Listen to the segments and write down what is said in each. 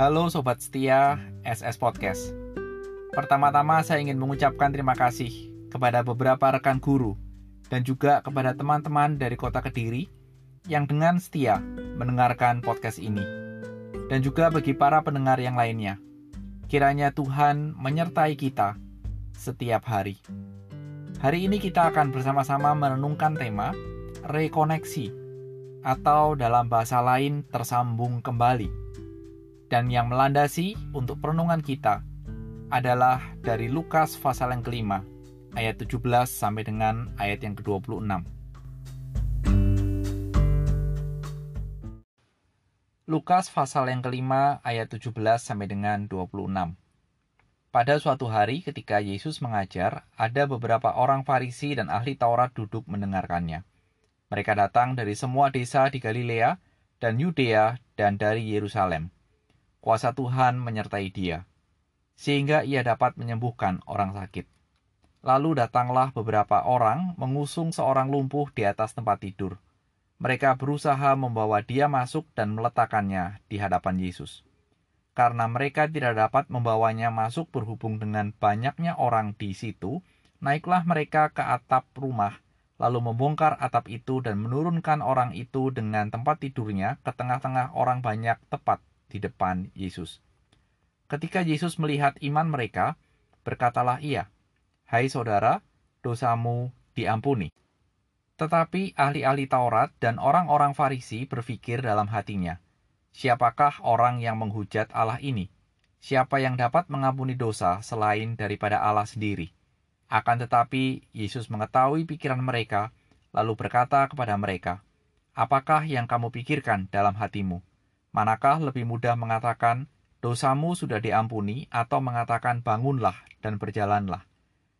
Halo Sobat Setia SS Podcast Pertama-tama saya ingin mengucapkan terima kasih kepada beberapa rekan guru dan juga kepada teman-teman dari kota Kediri yang dengan setia mendengarkan podcast ini dan juga bagi para pendengar yang lainnya. Kiranya Tuhan menyertai kita setiap hari. Hari ini kita akan bersama-sama merenungkan tema rekoneksi atau dalam bahasa lain tersambung kembali. Dan yang melandasi untuk perenungan kita adalah dari Lukas pasal yang kelima, ayat 17 sampai dengan ayat yang ke-26. Lukas pasal yang kelima ayat 17 sampai dengan 26. Pada suatu hari ketika Yesus mengajar, ada beberapa orang Farisi dan ahli Taurat duduk mendengarkannya. Mereka datang dari semua desa di Galilea dan Yudea dan dari Yerusalem kuasa Tuhan menyertai dia, sehingga ia dapat menyembuhkan orang sakit. Lalu datanglah beberapa orang mengusung seorang lumpuh di atas tempat tidur. Mereka berusaha membawa dia masuk dan meletakkannya di hadapan Yesus. Karena mereka tidak dapat membawanya masuk berhubung dengan banyaknya orang di situ, naiklah mereka ke atap rumah, lalu membongkar atap itu dan menurunkan orang itu dengan tempat tidurnya ke tengah-tengah orang banyak tepat di depan Yesus. Ketika Yesus melihat iman mereka, berkatalah ia, Hai saudara, dosamu diampuni. Tetapi ahli-ahli Taurat dan orang-orang Farisi berpikir dalam hatinya, Siapakah orang yang menghujat Allah ini? Siapa yang dapat mengampuni dosa selain daripada Allah sendiri? Akan tetapi Yesus mengetahui pikiran mereka, lalu berkata kepada mereka, Apakah yang kamu pikirkan dalam hatimu? Manakah lebih mudah mengatakan, dosamu sudah diampuni, atau mengatakan bangunlah dan berjalanlah?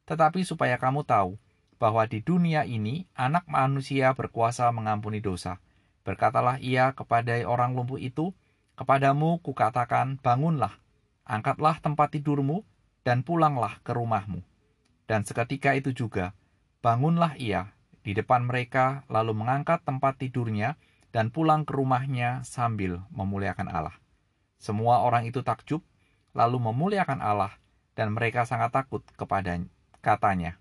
Tetapi supaya kamu tahu, bahwa di dunia ini anak manusia berkuasa mengampuni dosa. Berkatalah ia kepada orang lumpuh itu, Kepadamu kukatakan, bangunlah, angkatlah tempat tidurmu, dan pulanglah ke rumahmu. Dan seketika itu juga, bangunlah ia di depan mereka, lalu mengangkat tempat tidurnya, dan pulang ke rumahnya sambil memuliakan Allah. Semua orang itu takjub, lalu memuliakan Allah, dan mereka sangat takut kepada katanya.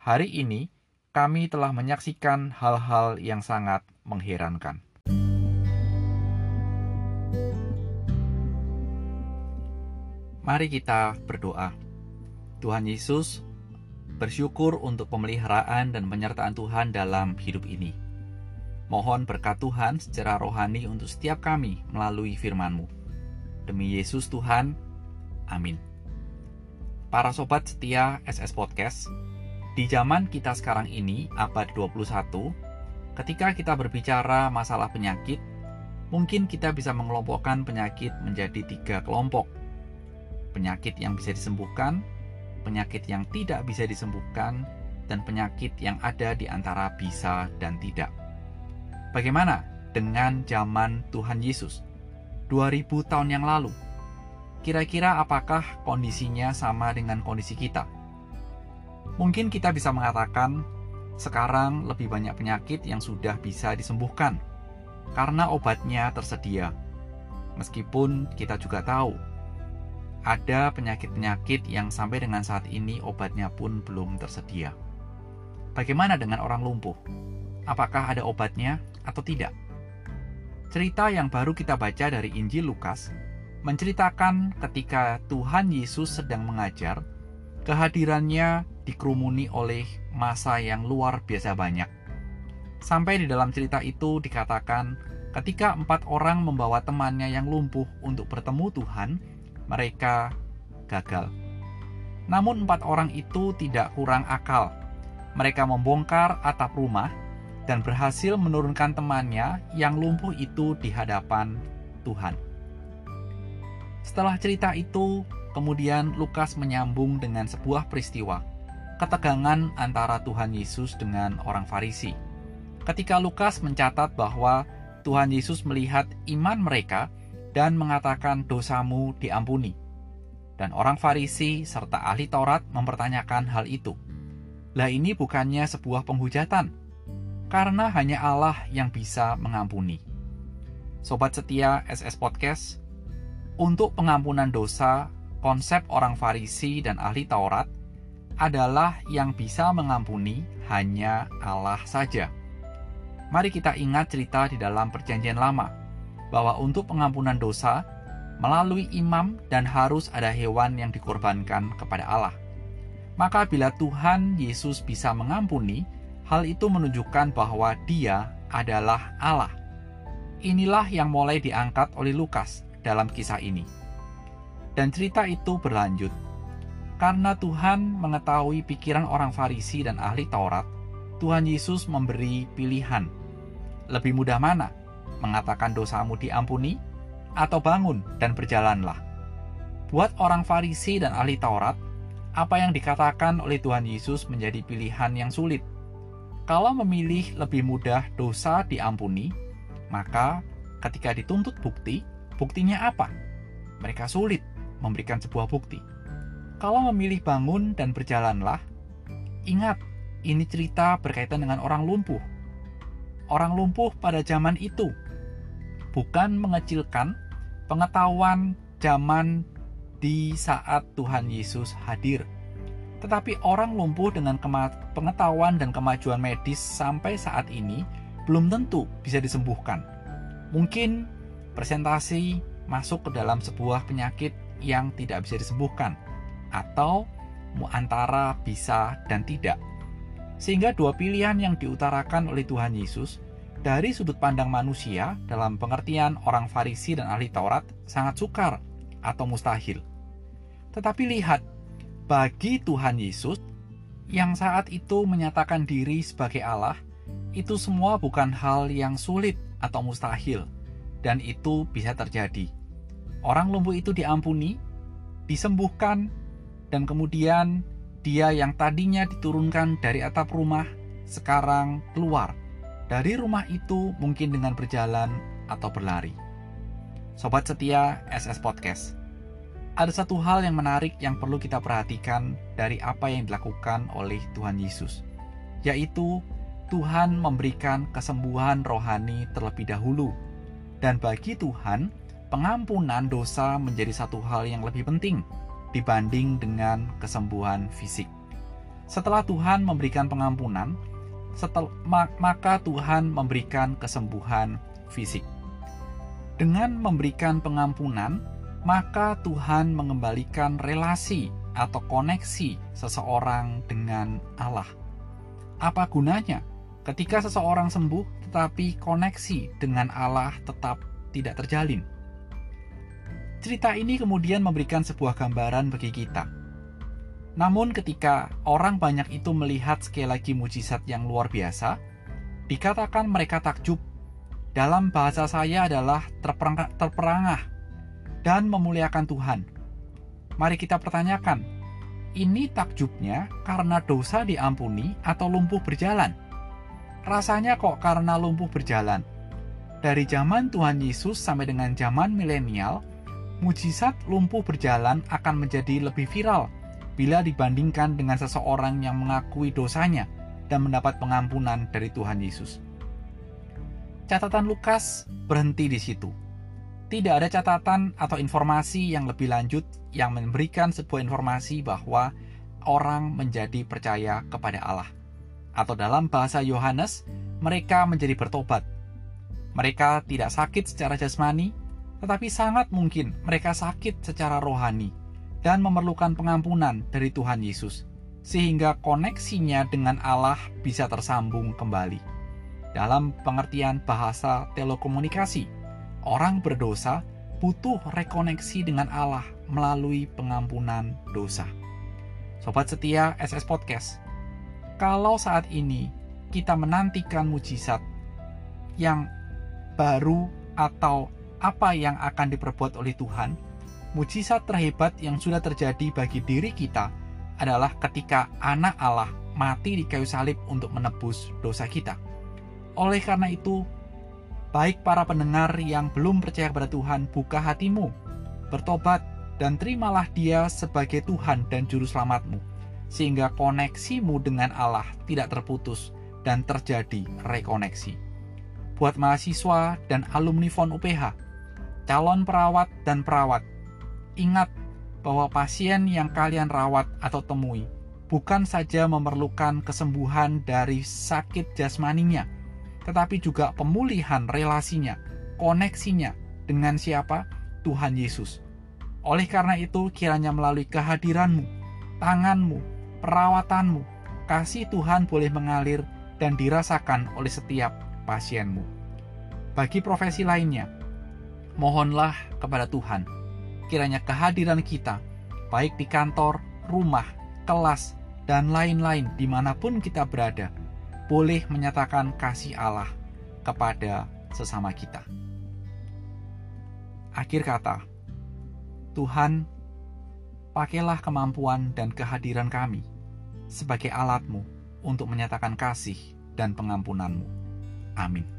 Hari ini kami telah menyaksikan hal-hal yang sangat mengherankan. Mari kita berdoa. Tuhan Yesus, bersyukur untuk pemeliharaan dan penyertaan Tuhan dalam hidup ini. Mohon berkat Tuhan secara rohani untuk setiap kami melalui firman-Mu. Demi Yesus Tuhan, amin. Para sobat setia SS Podcast, di zaman kita sekarang ini, abad 21, ketika kita berbicara masalah penyakit, mungkin kita bisa mengelompokkan penyakit menjadi tiga kelompok. Penyakit yang bisa disembuhkan, penyakit yang tidak bisa disembuhkan, dan penyakit yang ada di antara bisa dan tidak. Bagaimana dengan zaman Tuhan Yesus 2000 tahun yang lalu? Kira-kira apakah kondisinya sama dengan kondisi kita? Mungkin kita bisa mengatakan sekarang lebih banyak penyakit yang sudah bisa disembuhkan karena obatnya tersedia. Meskipun kita juga tahu ada penyakit-penyakit yang sampai dengan saat ini obatnya pun belum tersedia. Bagaimana dengan orang lumpuh? apakah ada obatnya atau tidak. Cerita yang baru kita baca dari Injil Lukas menceritakan ketika Tuhan Yesus sedang mengajar, kehadirannya dikerumuni oleh masa yang luar biasa banyak. Sampai di dalam cerita itu dikatakan, ketika empat orang membawa temannya yang lumpuh untuk bertemu Tuhan, mereka gagal. Namun empat orang itu tidak kurang akal. Mereka membongkar atap rumah dan berhasil menurunkan temannya yang lumpuh itu di hadapan Tuhan. Setelah cerita itu, kemudian Lukas menyambung dengan sebuah peristiwa, ketegangan antara Tuhan Yesus dengan orang Farisi. Ketika Lukas mencatat bahwa Tuhan Yesus melihat iman mereka dan mengatakan dosamu diampuni. Dan orang Farisi serta ahli Taurat mempertanyakan hal itu. Lah ini bukannya sebuah penghujatan, karena hanya Allah yang bisa mengampuni. Sobat setia SS Podcast, untuk pengampunan dosa, konsep orang Farisi dan ahli Taurat adalah yang bisa mengampuni hanya Allah saja. Mari kita ingat cerita di dalam Perjanjian Lama bahwa untuk pengampunan dosa melalui imam dan harus ada hewan yang dikorbankan kepada Allah. Maka bila Tuhan Yesus bisa mengampuni, hal itu menunjukkan bahwa Dia adalah Allah. Inilah yang mulai diangkat oleh Lukas dalam kisah ini. Dan cerita itu berlanjut. Karena Tuhan mengetahui pikiran orang Farisi dan ahli Taurat, Tuhan Yesus memberi pilihan. Lebih mudah mana? Mengatakan dosamu diampuni atau bangun dan berjalanlah. Buat orang Farisi dan ahli Taurat, apa yang dikatakan oleh Tuhan Yesus menjadi pilihan yang sulit. Kalau memilih lebih mudah dosa diampuni, maka ketika dituntut bukti, buktinya apa? Mereka sulit memberikan sebuah bukti. Kalau memilih bangun dan berjalanlah, ingat, ini cerita berkaitan dengan orang lumpuh. Orang lumpuh pada zaman itu bukan mengecilkan pengetahuan zaman di saat Tuhan Yesus hadir. Tetapi orang lumpuh dengan pengetahuan dan kemajuan medis sampai saat ini belum tentu bisa disembuhkan. Mungkin presentasi masuk ke dalam sebuah penyakit yang tidak bisa disembuhkan, atau antara bisa dan tidak. Sehingga dua pilihan yang diutarakan oleh Tuhan Yesus dari sudut pandang manusia dalam pengertian orang Farisi dan ahli Taurat sangat sukar atau mustahil. Tetapi lihat, bagi Tuhan Yesus yang saat itu menyatakan diri sebagai Allah, itu semua bukan hal yang sulit atau mustahil, dan itu bisa terjadi. Orang lumpuh itu diampuni, disembuhkan, dan kemudian dia yang tadinya diturunkan dari atap rumah sekarang keluar dari rumah itu mungkin dengan berjalan atau berlari. Sobat setia SS Podcast, ada satu hal yang menarik yang perlu kita perhatikan dari apa yang dilakukan oleh Tuhan Yesus, yaitu Tuhan memberikan kesembuhan rohani terlebih dahulu. Dan bagi Tuhan, pengampunan dosa menjadi satu hal yang lebih penting dibanding dengan kesembuhan fisik. Setelah Tuhan memberikan pengampunan, setel, maka Tuhan memberikan kesembuhan fisik. Dengan memberikan pengampunan, maka Tuhan mengembalikan relasi atau koneksi seseorang dengan Allah. Apa gunanya ketika seseorang sembuh tetapi koneksi dengan Allah tetap tidak terjalin? Cerita ini kemudian memberikan sebuah gambaran bagi kita. Namun ketika orang banyak itu melihat sekali lagi mujizat yang luar biasa, dikatakan mereka takjub. Dalam bahasa saya adalah terperangah, dan memuliakan Tuhan. Mari kita pertanyakan, ini takjubnya karena dosa diampuni atau lumpuh berjalan? Rasanya kok karena lumpuh berjalan. Dari zaman Tuhan Yesus sampai dengan zaman milenial, mujizat lumpuh berjalan akan menjadi lebih viral bila dibandingkan dengan seseorang yang mengakui dosanya dan mendapat pengampunan dari Tuhan Yesus. Catatan Lukas berhenti di situ. Tidak ada catatan atau informasi yang lebih lanjut yang memberikan sebuah informasi bahwa orang menjadi percaya kepada Allah. Atau dalam bahasa Yohanes, mereka menjadi bertobat. Mereka tidak sakit secara jasmani, tetapi sangat mungkin mereka sakit secara rohani dan memerlukan pengampunan dari Tuhan Yesus, sehingga koneksinya dengan Allah bisa tersambung kembali. Dalam pengertian bahasa telekomunikasi, orang berdosa butuh rekoneksi dengan Allah melalui pengampunan dosa. Sobat setia SS Podcast, kalau saat ini kita menantikan mujizat yang baru atau apa yang akan diperbuat oleh Tuhan, mujizat terhebat yang sudah terjadi bagi diri kita adalah ketika anak Allah mati di kayu salib untuk menebus dosa kita. Oleh karena itu, baik para pendengar yang belum percaya kepada Tuhan, buka hatimu, bertobat, dan terimalah dia sebagai Tuhan dan Juru Selamatmu, sehingga koneksimu dengan Allah tidak terputus dan terjadi rekoneksi. Buat mahasiswa dan alumni FON UPH, calon perawat dan perawat, ingat bahwa pasien yang kalian rawat atau temui bukan saja memerlukan kesembuhan dari sakit jasmaninya, tetapi juga pemulihan relasinya, koneksinya dengan siapa? Tuhan Yesus. Oleh karena itu, kiranya melalui kehadiranmu, tanganmu, perawatanmu, kasih Tuhan boleh mengalir dan dirasakan oleh setiap pasienmu. Bagi profesi lainnya, mohonlah kepada Tuhan, kiranya kehadiran kita, baik di kantor, rumah, kelas, dan lain-lain di mana pun kita berada, boleh menyatakan kasih Allah kepada sesama kita. Akhir kata, Tuhan, pakailah kemampuan dan kehadiran kami sebagai alatmu untuk menyatakan kasih dan pengampunanmu. Amin.